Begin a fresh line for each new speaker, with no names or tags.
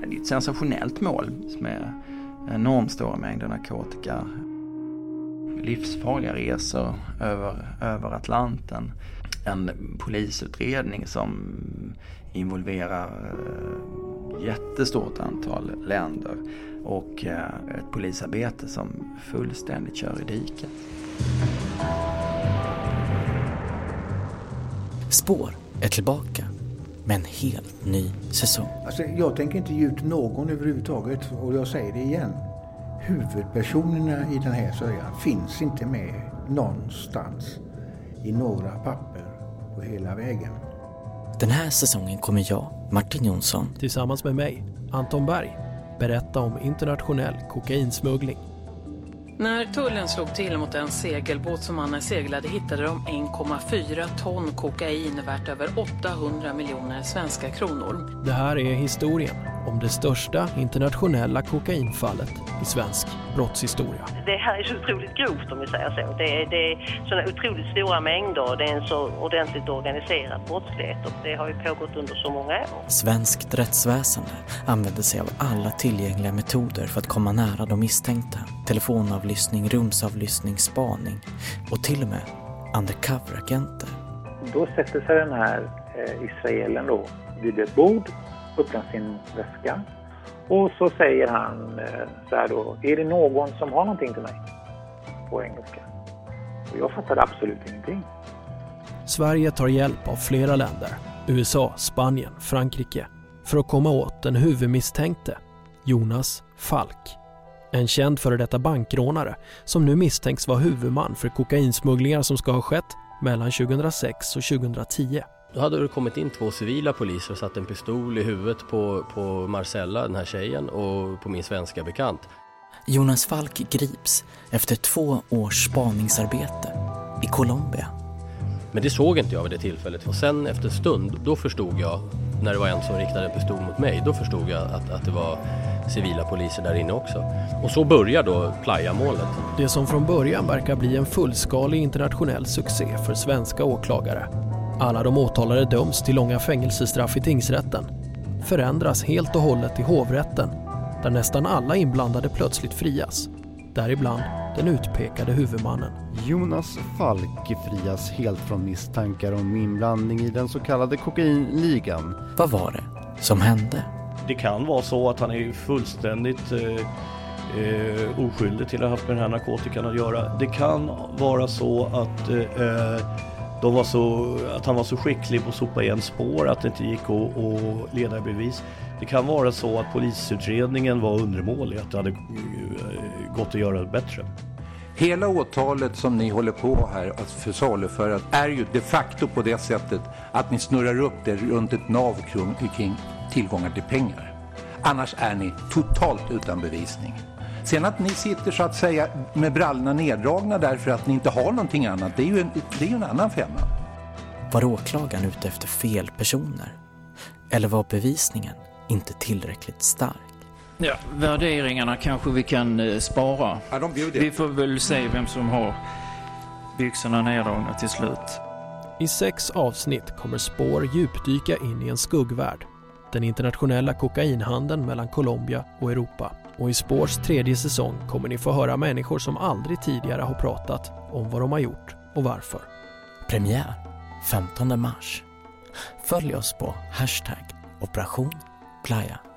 Det är ett sensationellt mål med enormt stora mängder narkotika. Livsfarliga resor över, över Atlanten. En polisutredning som involverar ett jättestort antal länder och eh, ett polisarbete som fullständigt kör i diket.
Spår är tillbaka med en helt ny säsong.
Alltså, jag tänker inte ge ut någon överhuvudtaget och jag säger det igen. Huvudpersonerna i den här sörjan finns inte med någonstans i några papper på hela vägen.
Den här säsongen kommer jag, Martin Jonsson,
tillsammans med mig, Anton Berg, berätta om internationell kokainsmuggling
när tullen slog till mot en segelbåt som mannen seglade hittade de 1,4 ton kokain värt över 800 miljoner svenska kronor.
Det här är historien om det största internationella kokainfallet i svensk brottshistoria.
Det här är så otroligt grovt om vi säger så. Det är, det är sådana otroligt stora mängder och det är en så ordentligt organiserad brottslighet och det har ju pågått under så många år.
Svenskt rättsväsende använder sig av alla tillgängliga metoder för att komma nära de misstänkta. Telefonavlyssning, rumsavlyssning, spaning och till och med undercover-agenter.
Då sätter sig den här eh, israelen då vid ett bord öppnar sin väska och så säger han eh, så här då, är det någon som har någonting till mig? På engelska. Och jag fattade absolut ingenting.
Sverige tar hjälp av flera länder, USA, Spanien, Frankrike, för att komma åt den huvudmisstänkte, Jonas Falk. En känd före detta bankrånare som nu misstänks vara huvudman för kokainsmugglingar som ska ha skett mellan 2006 och 2010.
Då hade det kommit in två civila poliser och satt en pistol i huvudet på, på Marcella, den här tjejen, och på min svenska bekant.
Jonas Falk grips efter två års spaningsarbete i Colombia.
Men det såg inte jag vid det tillfället och sen efter en stund, då förstod jag, när det var en som riktade en pistol mot mig, då förstod jag att, att det var civila poliser där inne också. Och så börjar då Playa-målet.
Det som från början verkar bli en fullskalig internationell succé för svenska åklagare alla de åtalade döms till långa fängelsestraff i tingsrätten förändras helt och hållet i hovrätten där nästan alla inblandade plötsligt frias. Däribland den utpekade huvudmannen.
Jonas Falk frias helt från misstankar om inblandning i den så kallade kokainligan.
Vad var det som hände?
Det kan vara så att han är fullständigt eh, eh, oskyldig till att ha haft med den här narkotikan att göra. Det kan vara så att eh, de var så, att han var så skicklig på att sopa igen spår att det inte gick att, att leda bevis. Det kan vara så att polisutredningen var undermålig, att det hade eh, gått att göra det bättre.
Hela åtalet som ni håller på här att försaluföra är ju de facto på det sättet att ni snurrar upp det runt ett nav kring tillgångar till pengar. Annars är ni totalt utan bevisning. Sen att ni sitter så att säga med brallorna neddragna därför att ni inte har någonting annat, det är ju en, det är ju en annan femma.
Var åklagaren ute efter fel personer? Eller var bevisningen inte tillräckligt stark?
Ja, värderingarna kanske vi kan eh, spara.
Ja,
vi får väl se vem som har byxorna neddragna till slut.
I sex avsnitt kommer Spår djupdyka in i en skuggvärld. Den internationella kokainhandeln mellan Colombia och Europa. Och i Spårs tredje säsong kommer ni få höra människor som aldrig tidigare har pratat om vad de har gjort och varför.
Premiär 15 mars. Följ oss på hashtag Operation Playa.